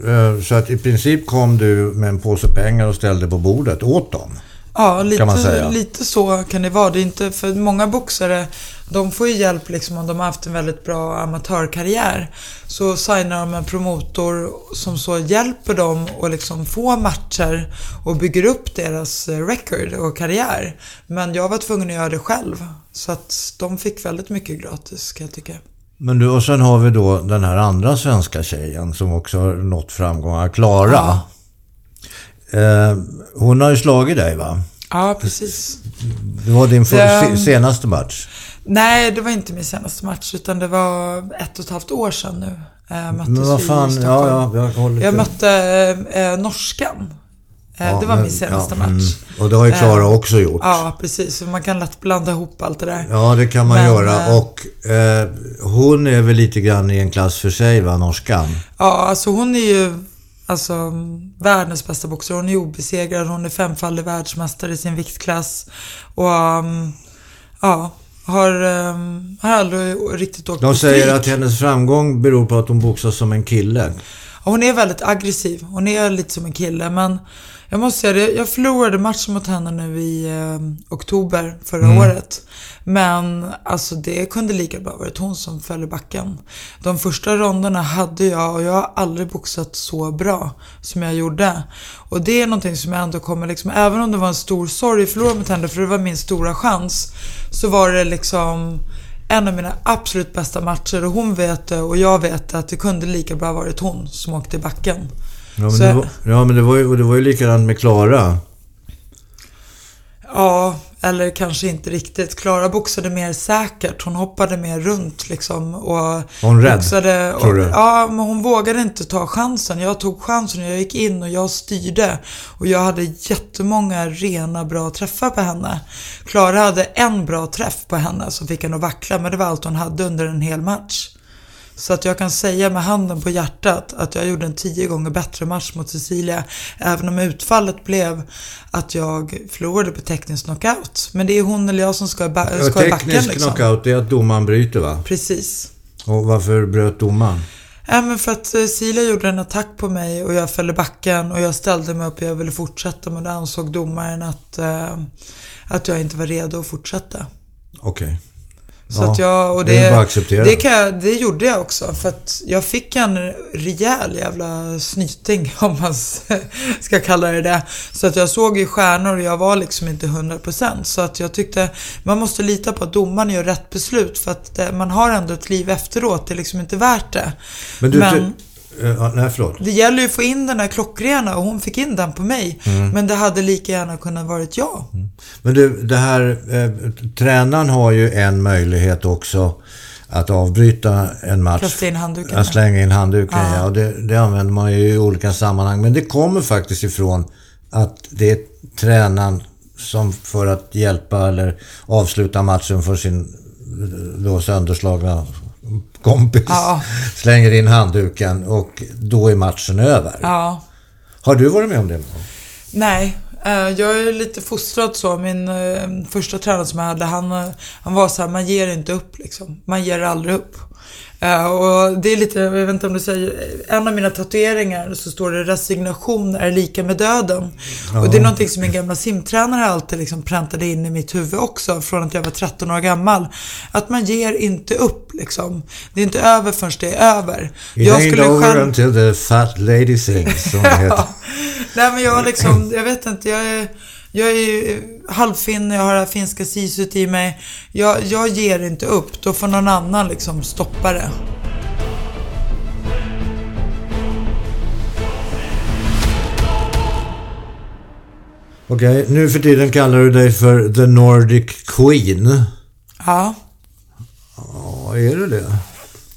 eh, så att i princip kom du med en påse pengar och ställde på bordet åt dem. Ja, lite, lite så kan det vara. Det är inte, för många boxare, de får ju hjälp liksom om de har haft en väldigt bra amatörkarriär. Så signar de en promotor som så hjälper dem att liksom få matcher och bygger upp deras eh, record och karriär. Men jag var tvungen att göra det själv. Så att de fick väldigt mycket gratis kan jag tycka. Men du, och sen har vi då den här andra svenska tjejen som också har nått framgångar, Klara. Ja. Eh, hon har ju slagit dig va? Ja, precis. Det var din se- senaste match. Nej, det var inte min senaste match utan det var ett och ett halvt år sedan nu. Eh, möttes Men vad i fan, Stockholm. ja, ja, jag håller Jag mötte eh, norskan. Eh, Ja, det var men- min senaste ja, match. mm. Och det har ju Klara Eh, också gjort. Ja, precis. Man kan lätt blanda ihop allt det där. Ja, det kan man Men, göra. Och eh, hon är väl lite grann i en klass för sig, va, norskan? Ja, alltså hon är ju alltså, världens bästa boxare. Hon är obesegrad. Hon är femfaldig världsmästare i sin viktklass. Och um, ja, har, um, har aldrig riktigt åkt De säger att hennes framgång beror på att hon boxas som en kille. Hon är väldigt aggressiv. Hon är lite som en kille. Men jag måste säga det. Jag förlorade matchen mot henne nu i eh, oktober förra Mm. året. Men alltså det kunde lika bra varit hon som föll i backen. De första ronderna hade jag och jag har aldrig boxat så bra som jag gjorde. Och det är någonting som jag ändå kommer liksom, även om det var en stor sorg att förlora mot henne för det var min stora chans. Så var det liksom en av mina absolut bästa matcher och hon vet det och jag vet det att det kunde lika bra varit hon som åkte i backen. Ja, men, Så- det, var, ja, men det var ju, och det var ju likadant med Klara. Ja, eller kanske inte riktigt. Klara boxade mer säkert. Hon hoppade mer runt liksom. Och Var hon rädd, boxade, och, tror du? Ja, men hon vågade inte ta chansen. Jag tog chansen och jag gick in och jag styrde. Och jag hade jättemånga rena bra träffar på henne. Klara hade en bra träff på henne som fick henne att vackla. Men det var allt hon hade under en hel match. Så att jag kan säga med handen på hjärtat att jag gjorde en tio gånger bättre match mot Cecilia. Även om utfallet blev att jag förlorade på teknisk knockout. Men det är hon eller jag som ska, ba- Ja, ska i backen teknisk liksom. knockout, det är att domaren bryter va? Precis. Och varför bröt domaren? Ja, men för att eh, Cecilia gjorde en attack på mig och jag föll i backen och jag ställde mig upp och jag ville fortsätta men då ansåg domaren att, eh, att jag inte var redo att fortsätta. Okej. Så Ja, att jag, och det det, det, kan jag, det gjorde jag också. För att jag fick en rejäl jävla snyting, <laughs> om man ska kalla det det. Så att jag såg ju stjärnor och jag var liksom inte 100%. Så att jag tyckte, man måste lita på att domaren gör rätt beslut. För att eh, man har ändå ett liv efteråt. Det är liksom inte värt det. Men du... Men- ja, nej, förlåt. Det gäller ju att få in den här klockrena och hon fick in den på mig. Mm. Men det hade lika gärna kunnat varit jag. Men du, det här... Eh, tränaren har ju en möjlighet också att avbryta en match. Kasta in handduken. Att slänga in handduken, ja. Ja. Och det, det använder man ju i olika sammanhang. Men det kommer faktiskt ifrån att det är tränaren som för att hjälpa eller avsluta matchen för sin eh, då sönderslagna kompis Ja. slänger in handduken och då är matchen över. Ja. Har du varit med om det? Nej, eh, jag är lite fostrad så. Min eh, första tränare som jag hade, han, eh, han var så här, man ger inte upp liksom. Man ger aldrig upp. Eh, och det är lite, jag vet inte om du säger, en av mina tatueringar så står det resignation är lika med döden. Och det är någonting som min gamla simtränare alltid liksom präntade in i mitt huvud också, från att jag var 13 år gammal. Att man ger inte upp liksom. Det är inte över förrän det är över. It ain't over until the fat lady sings, som det <laughs> heter. Nej men jag liksom, jag vet inte, jag är, jag är ju halvfinn, jag har det här finska sisut i mig. Jag, jag ger inte upp, då får någon annan liksom stoppa det. Okej, nu för tiden kallar du dig för The Nordic Queen. Ja. Ja, är du det?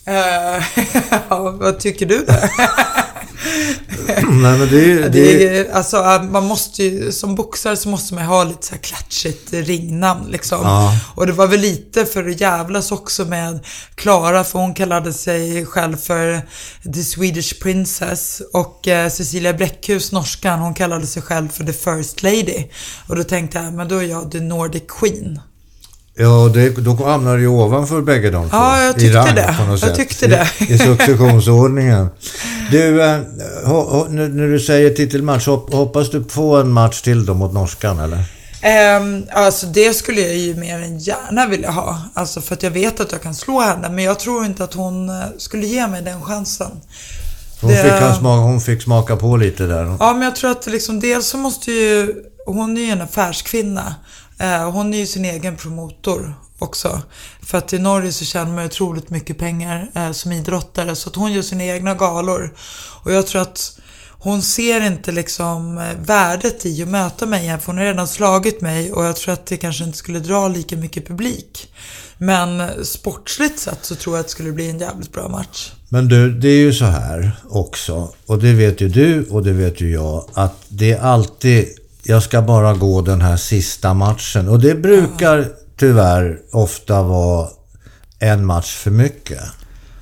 Eh, <laughs> ja, vad tycker du där? <laughs> <laughs> Nej, men det är. Det är, alltså, man måste ju, som boxare så måste man ha lite så här klatschigt ringnamn liksom. Ja. Och det var väl lite för att jävlas också med Klara, för hon kallade sig själv för The Swedish Princess. Och eh, Cecilia Bräckhus, norskan, hon kallade sig själv för The First Lady. Och då tänkte jag, men då är jag The Nordic Queen. Ja, det, då hamnar du ju ovanför bägge de två. Ja, jag tyckte rang, det. Jag sätt. tyckte det. I, i successionsordningen. Du, eh, ho, ho, när, du säger titelmatch, hop, hoppas du på en match till då mot norskan, eller? Ehm, alltså det skulle jag ju mer än gärna vilja ha. Alltså för att jag vet att jag kan slå henne. Men jag tror inte att hon eh, skulle ge mig den chansen. Hon, Det- fick, smaka, hon fick smaka på lite där. Ja, men jag tror att liksom dels så måste ju... Hon är ju en affärskvinna. Eh, hon är ju sin egen promotor också. För att i Norge så tjänar man ju otroligt mycket pengar eh, som idrottare. Så att hon gör sina egna galor. Och jag tror att hon ser inte liksom eh, värdet i att möta mig igen. För hon har redan slagit mig och jag tror att det kanske inte skulle dra lika mycket publik. Men sportsligt sett så tror jag att det skulle bli en jävligt bra match. Men du, det är ju så här också, och det vet ju du och det vet ju jag, att det är alltid, jag ska bara gå den här sista matchen. Och det brukar tyvärr ofta vara en match för mycket.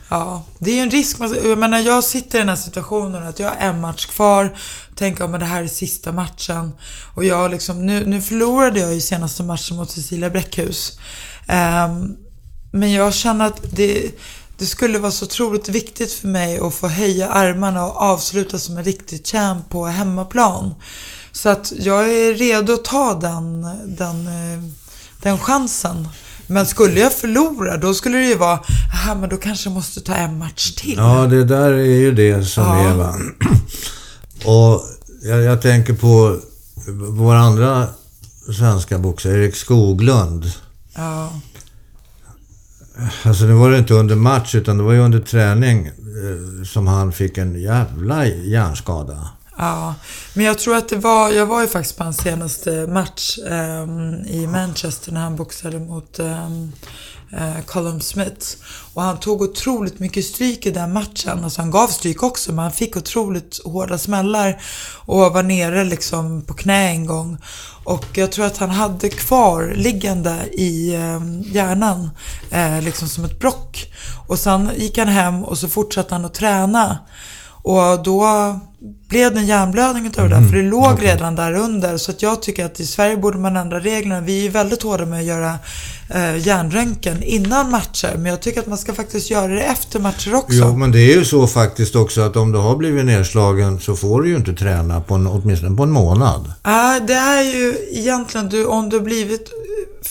Ja, det är ju en risk. Jag menar, jag sitter i den här situationen att jag har en match kvar. Tänker om det här är sista matchen. Och jag liksom, nu, nu förlorade jag ju senaste matchen mot Cecilia Bräckhus. Um, men jag känner att det, det skulle vara så otroligt viktigt för mig att få höja armarna och avsluta som en riktig champ på hemmaplan. Så att jag är redo att ta den, den, eh, den chansen. Men skulle jag förlora, då skulle det ju vara, aha, men då kanske jag måste ta en match till. Ja, det där är ju det som Ja. är va. Och jag, jag tänker på vår andra svenska boxare, Erik Skoglund. Ja. Alltså nu var det inte under match utan det var ju under träning eh, som han fick en jävla hjärnskada. Ja, men jag tror att det var, jag var ju faktiskt på hans senaste match ehm, i Manchester när han boxade mot ehm, eh, um, Colum Smith. Och han tog otroligt mycket stryk i den matchen. Alltså han gav stryk också, men han fick otroligt hårda smällar och var nere liksom på knä en gång. Och jag tror att han hade kvar liggande i eh, hjärnan, eh, liksom som ett brock. Och sen gick han hem och så fortsatte han att träna. Och då blev det en hjärnblödning utav det där, för det låg redan där under. Så att jag tycker att i Sverige borde man ändra reglerna. Vi är väldigt hårda med att göra eh, hjärnröntgen innan matcher. Men jag tycker att man ska faktiskt göra det efter matcher också. Jo, men det är ju så faktiskt också att om du har blivit nedslagen så får du ju inte träna på en, åtminstone på en månad. Ja, det är ju egentligen du, om du har blivit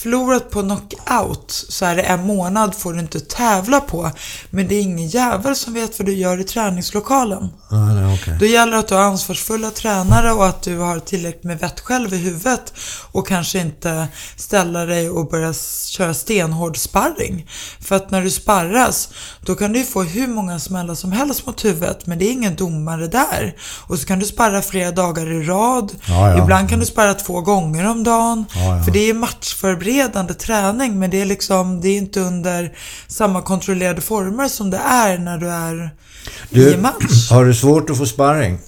förlorat på knockout så är det en månad får du inte tävla på. Men det är ingen jävel som vet vad du gör i träningslokalen. Nej, okej. Då gäller det att du har ansvarsfulla tränare och att du har tillräckligt med vett själv i huvudet och kanske inte ställa dig och börja köra stenhård sparring. För att när du sparras, då kan du ju få hur många smällar som helst mot huvudet, men det är ingen domare där. Och så kan du sparra flera dagar i rad. Ja, ja. Ibland kan du sparra två gånger om dagen. Ja, ja. För det är matchförberedande träning, men det är liksom, det är inte under samma kontrollerade former som det är när du är i Du, en match. har du svårt att få sparring?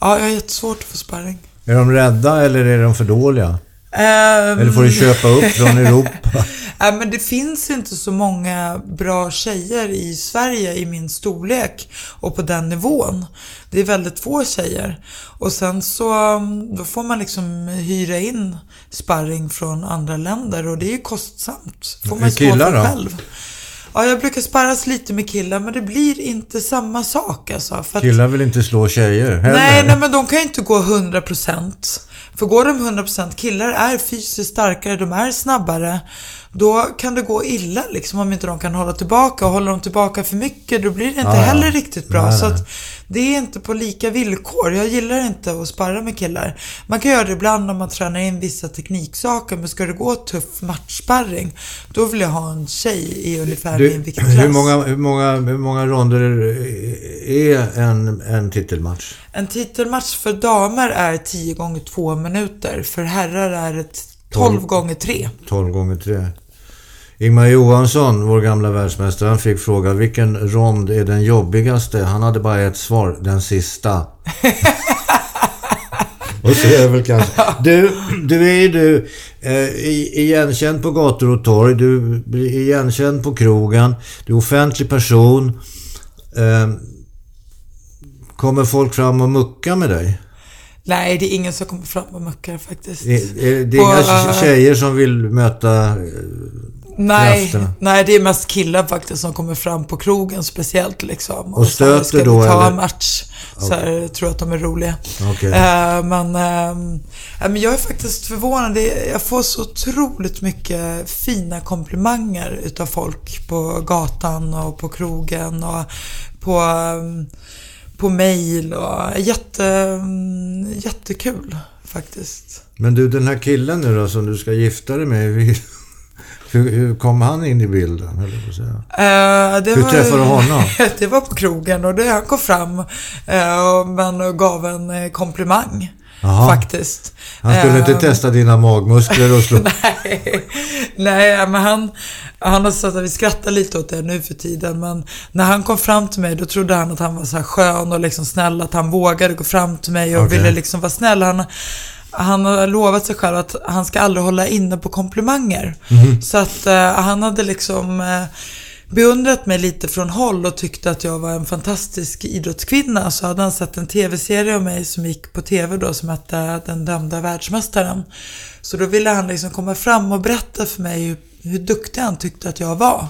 Ja, jag har jättesvårt att få sparring. Är de rädda eller är de för dåliga? Ehm, Eller får du köpa upp från Europa? <laughs> Nej, men det finns inte så många bra tjejer i Sverige i min storlek och på den nivån. Det är väldigt få tjejer. Och sen så um, då får man liksom hyra in sparring från andra länder och det är ju kostsamt. Får man stå för då? själv. Ja, jag brukar sparras lite med killar men det blir inte samma sak alltså. För att Killar vill inte slå tjejer heller. Nej, nej, men de kan ju inte gå 100%. För går de 100%, killar är fysiskt starkare, de är snabbare. Då kan det gå illa liksom om inte de kan hålla tillbaka. Och håller de tillbaka för mycket, då blir det inte Ja, ja. heller riktigt bra. Nej, så att det är inte på lika villkor. Jag gillar inte att sparra med killar. Man kan göra det ibland om man tränar in vissa tekniksaker, men ska det gå tuff matchsparring, då vill jag ha en tjej i ungefär Du, min viktklass. hur, många, hur, många, hur många ronder är en, en titelmatch? En titelmatch för damer är 10 gånger 2 minuter. För herrar är det 12 Tolv. gånger 3. 12 gånger 3. Ingmar Johansson, vår gamla världsmästare, han fick fråga vilken rond är den jobbigaste? Han hade bara ett svar, den sista. <laughs> och så är väl kanske. Du, du är ju du eh, i- igenkänd på gator och torg. Du blir igenkänd på krogen. Du är offentlig person. Eh, kommer folk fram och mucka med dig? Nej, det är ingen som kommer fram och muckar faktiskt. Är, är det På, inga eh, tjejer som vill möta... eh, nej, krafterna. nej, det är mest killar faktiskt som kommer fram på krogen speciellt liksom. Och så här, stöter ska då, vi ta eller? en match? Så här, tror att de är roliga. Okej. Eh, men, ehm, ja, men jag är faktiskt förvånad. Jag får så otroligt mycket fina komplimanger utav folk på gatan och på krogen och på, ehm, på mail och jätte, mm, jättekul faktiskt. Men du, den här killen nu då som du ska gifta dig med. <laughs> Hur, hur kom han in i bilden? på att säga? Eh, det Hur var- träffade du honom? <laughs> det var på krogen och det, han kom fram eh, och men gav en eh, komplimang. Jaha. Faktiskt. Han skulle inte Eh, testa dina magmuskler och slå... <laughs> Nej, nej men han, han har sagt att vi skrattar lite åt det nu för tiden. Men när han kom fram till mig då trodde han att han var så här skön och liksom snäll. Att han vågade gå fram till mig och Okej. ville liksom vara snäll. Han, han har lovat sig själv att han ska aldrig hålla inne på komplimanger. Mhm. Så att eh, han hade liksom eh, beundrat mig lite från håll och tyckte att jag var en fantastisk idrottskvinna. Så hade han sett en tv-serie om mig som gick på tv då som hette Den dömda världsmästaren. Så då ville han liksom komma fram och berätta för mig hur, hur duktig han tyckte att jag var.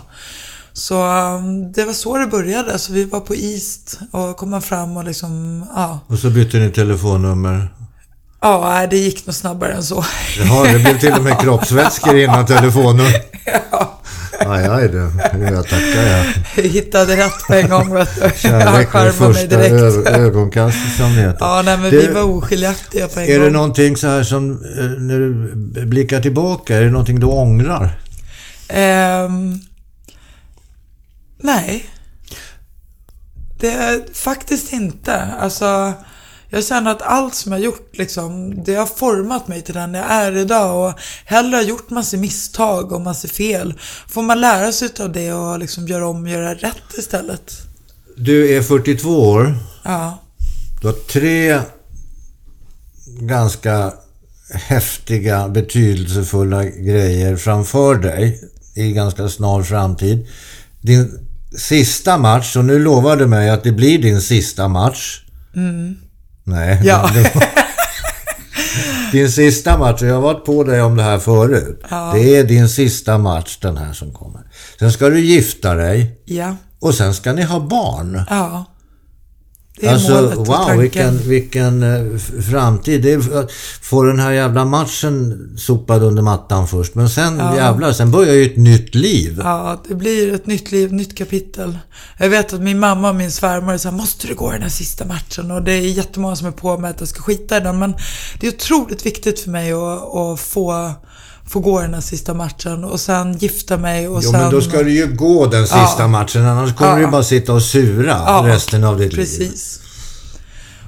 Så um, det var så det började. Så vi var på East och kom fram och liksom, ja. Och så bytte ni telefonnummer. Ja, det gick nog snabbare än så. Jaha, det blev till och med <laughs> kroppsvätskor innan telefonnummer. Aj, aj du. Jag tackar jag. Jag hittade rätt på en gång vet du. Kärlek mig första ö- ögonkastet som det heter. Ja, nej men Det- vi var oskiljaktiga på en Är gång. det någonting så här som, eh, när du blickar tillbaka, är det någonting du ångrar? Ehm, nej. Det är faktiskt inte. Alltså, jag känner att allt som jag gjort, liksom, det har format mig till den jag är idag. Och hellre har gjort massa misstag och massa fel. Får man lära sig av det och liksom göra om och göra rätt istället. Du är 42 år. Ja. Du har tre ganska häftiga, betydelsefulla grejer framför dig i ganska snar framtid. Din sista match, och nu lovar du mig att det blir din sista match. Nej. Ja. var- Din sista match, och jag har varit på dig om det här förut. Ja. Det är din sista match den här som kommer. Sen ska du gifta dig Ja. och sen ska ni ha barn. Ja. Det är alltså, målet och wow, tanken. vilken, vilken eh, framtid. Det är, få den här jävla matchen sopad under mattan först. Men sen Ja. jävlar, sen börjar ju ett nytt liv. Ja, det blir ett nytt liv, nytt kapitel. Jag vet att min mamma och min svärmor här, måste du gå den här sista matchen? Och det är jättemånga som är på mig att jag ska skita i den. Men det är otroligt viktigt för mig att, att få, få gå den här sista matchen och sen gifta mig och Jo, sen... men då ska du ju gå den sista Ja. matchen. Annars kommer Ja. du bara sitta och sura Ja, resten av ditt liv. Precis.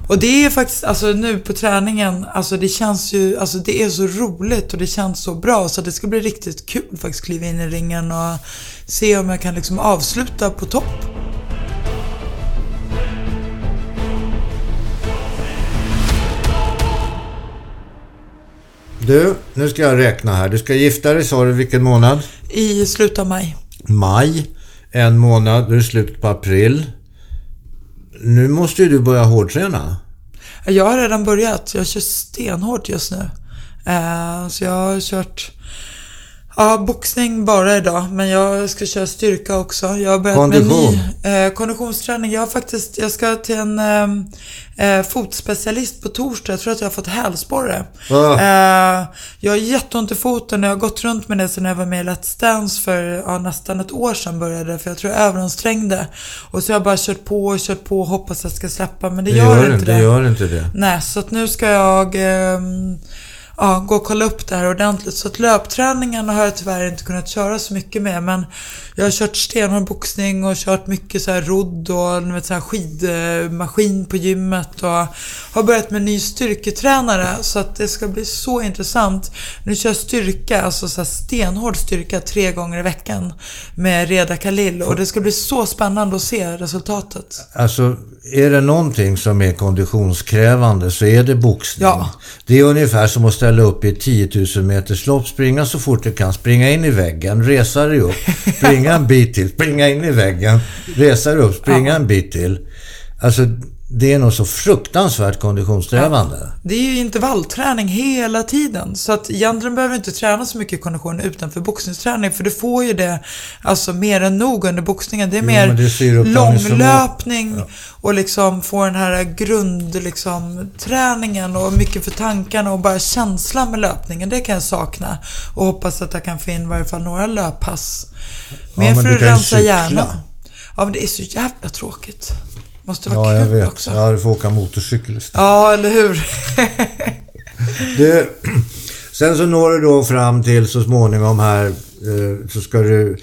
Och det är faktiskt, alltså nu på träningen, alltså det känns ju, alltså det är så roligt och det känns så bra så det ska bli riktigt kul faktiskt kliva in i ringen och se om jag kan liksom avsluta på topp. Du, nu ska jag räkna här. Du ska gifta dig, sa du, vilken månad? I slutet av maj. Maj. En månad, då är det slutet på april. Nu måste ju du börja hårdträna. Jag har redan börjat. Jag kör stenhårt just nu. Eh, så jag har kört Ja, boxning bara idag, men jag ska köra styrka också. Jag har börjat Kondition. med ny eh, konditionsträning. Jag har faktiskt, jag ska till en eh, eh, fotspecialist på torsdag. Jag tror att jag har fått hälsporre. Ah. Eh, jag har jätteont i foten och jag har gått runt med det sedan jag var med i Let's Dance för ja, nästan ett år sedan började För jag tror jag överansträngde. Och så har jag bara kört på och kört på och hoppas att det ska släppa. Men det, Det gör, gör, inte det. det. gör inte det. Nej, så att nu ska jag ehm, ja, gå och kolla upp det här ordentligt. Så att löpträningen har jag tyvärr inte kunnat köra så mycket med. Men jag har kört stenhård boxning och kört mycket så här rodd och vet, så här skidmaskin på gymmet. Och har börjat med ny styrketränare. Så att det ska bli så intressant. Nu kör jag styrka, alltså så här stenhård styrka tre gånger i veckan. Med Reda Khalil. Och det ska bli så spännande att se resultatet. Alltså, är det någonting som är konditionskrävande så är det boxning. Ja. Det är ungefär som att ställa upp i ett 10 000 meters lopp, springa så fort du kan, springa in i väggen, resa dig upp, <laughs> springa en bit till, springa in i väggen, resa dig upp, springa en bit till. Alltså, det är nog så fruktansvärt konditionsträvande. Det är ju intervallträning hela tiden. Så att egentligen behöver du inte träna så mycket kondition utanför boxningsträning. För du får ju det alltså mer än nog under boxningen. Det är Jo, mer långlöpning och liksom få den här grund liksom, träningen och mycket för tankarna och bara känslan med löpningen. Det kan jag sakna. Och hoppas att jag kan få in i varje fall några löppass. Mer men för att rensa hjärnan. Ja men det är så jävla tråkigt. Måste vara Ja, jag kul vet. också. Ja, du får åka motorcykel istället. Ja, eller hur? <laughs> Du, sen så når du då fram till så småningom här eh, så ska du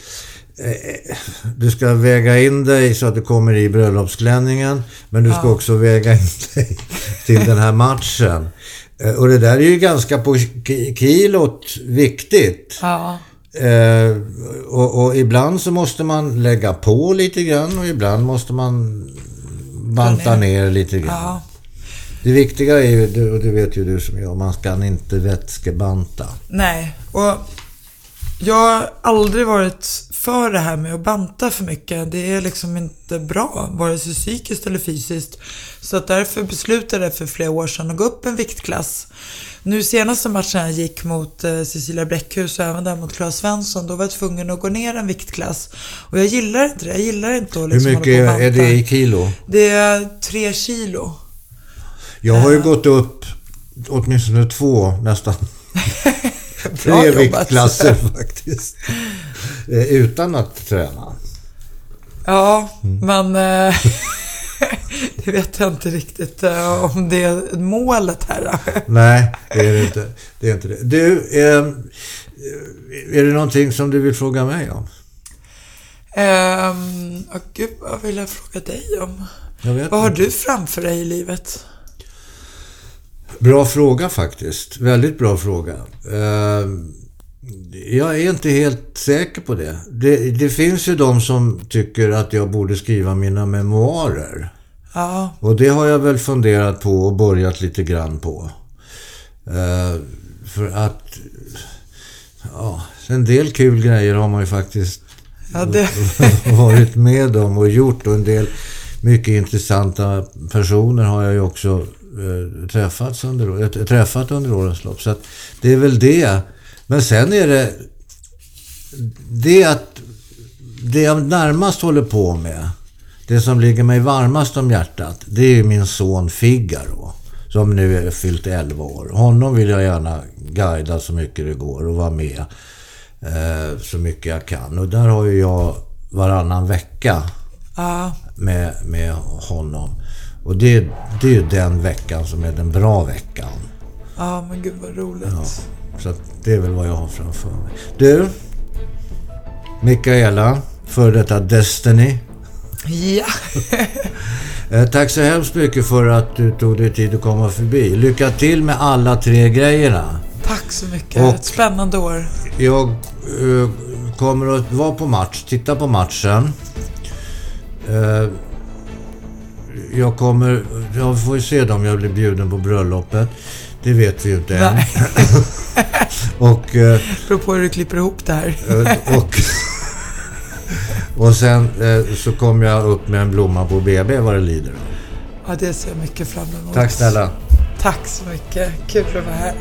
eh, du ska väga in dig så att du kommer i bröllopsklänningen. Men du ska också väga in <laughs> dig till den här matchen. Eh, Och det där är ju ganska på ki- kilot viktigt. ja. Eh, och, och ibland så måste man lägga på lite grann och ibland måste man banta ner lite grann. Ja. Det viktiga är ju, och det vet ju du som jag, man ska inte vätskebanta. Nej, och jag har aldrig varit för det här med att banta för mycket. Det är liksom inte bra, vare sig psykiskt eller fysiskt. Så att därför beslutade jag för flera år sedan att gå upp en viktklass. Nu senaste matchen jag gick mot eh, Cecilia Bräckhus och även där mot Claes Svensson, då var jag tvungen att gå ner en viktklass. Och jag gillar inte det. Jag gillar inte att Hur liksom mycket på och är det i kilo? Det är tre kilo. Jag har ju gått upp åtminstone två, nästan <laughs> tre viktklasser faktiskt. Eh, Utan att träna. Ja, Mm. men <laughs> <laughs> det vet jag inte riktigt eh, om det är målet här. <laughs> Nej, det är det inte. Det är inte det. Du, eh, är det någonting som du vill fråga mig om? Ehm, åh gud, vad vill jag fråga dig om? Vad har inte. du framför dig i livet? Bra fråga faktiskt. Väldigt bra fråga. Eh, Jag är inte helt säker på det. det. Det finns ju de som tycker att jag borde skriva mina memoarer. Ja, Och det har jag väl funderat på och börjat lite grann på. Eh, för att... Ja, en del kul grejer har man ju faktiskt ja det, <laughs> varit med om och gjort. Och en del mycket intressanta personer har jag ju också eh, träffats under, äh, träffat under årens lopp. Så att det är väl det. Men sen är det... Det att... Det jag närmast håller på med, det som ligger mig varmast om hjärtat, det är min son Figaro. Som nu är fyllt 11 år. Honom vill jag gärna guida så mycket det går och vara med eh, så mycket jag kan. Och där har ju jag varannan vecka Ja, med, med honom. Och det, det är ju den veckan som är den bra veckan. ja men gud vad roligt. Så att det är väl vad jag har framför mig. Du, Mikaela, för detta Destiny. Ja, <laughs> Eh, tack så hemskt mycket för att du tog dig tid att komma förbi. Lycka till med alla tre grejerna. tack så mycket. Och- Ett spännande år. Jag eh, kommer att vara på match, titta på matchen. Eh, jag kommer, jag får ju se om jag blir bjuden på bröllopet. Det vet vi ju inte än. <laughs> Och, eh, beror på hur du klipper ihop det här. och, <laughs> <laughs> och sen eh, så kommer jag upp med en blomma på BB vad det lider. Ja, det ser jag mycket fram emot. Tack snälla. Tack så mycket. Kul att vara här.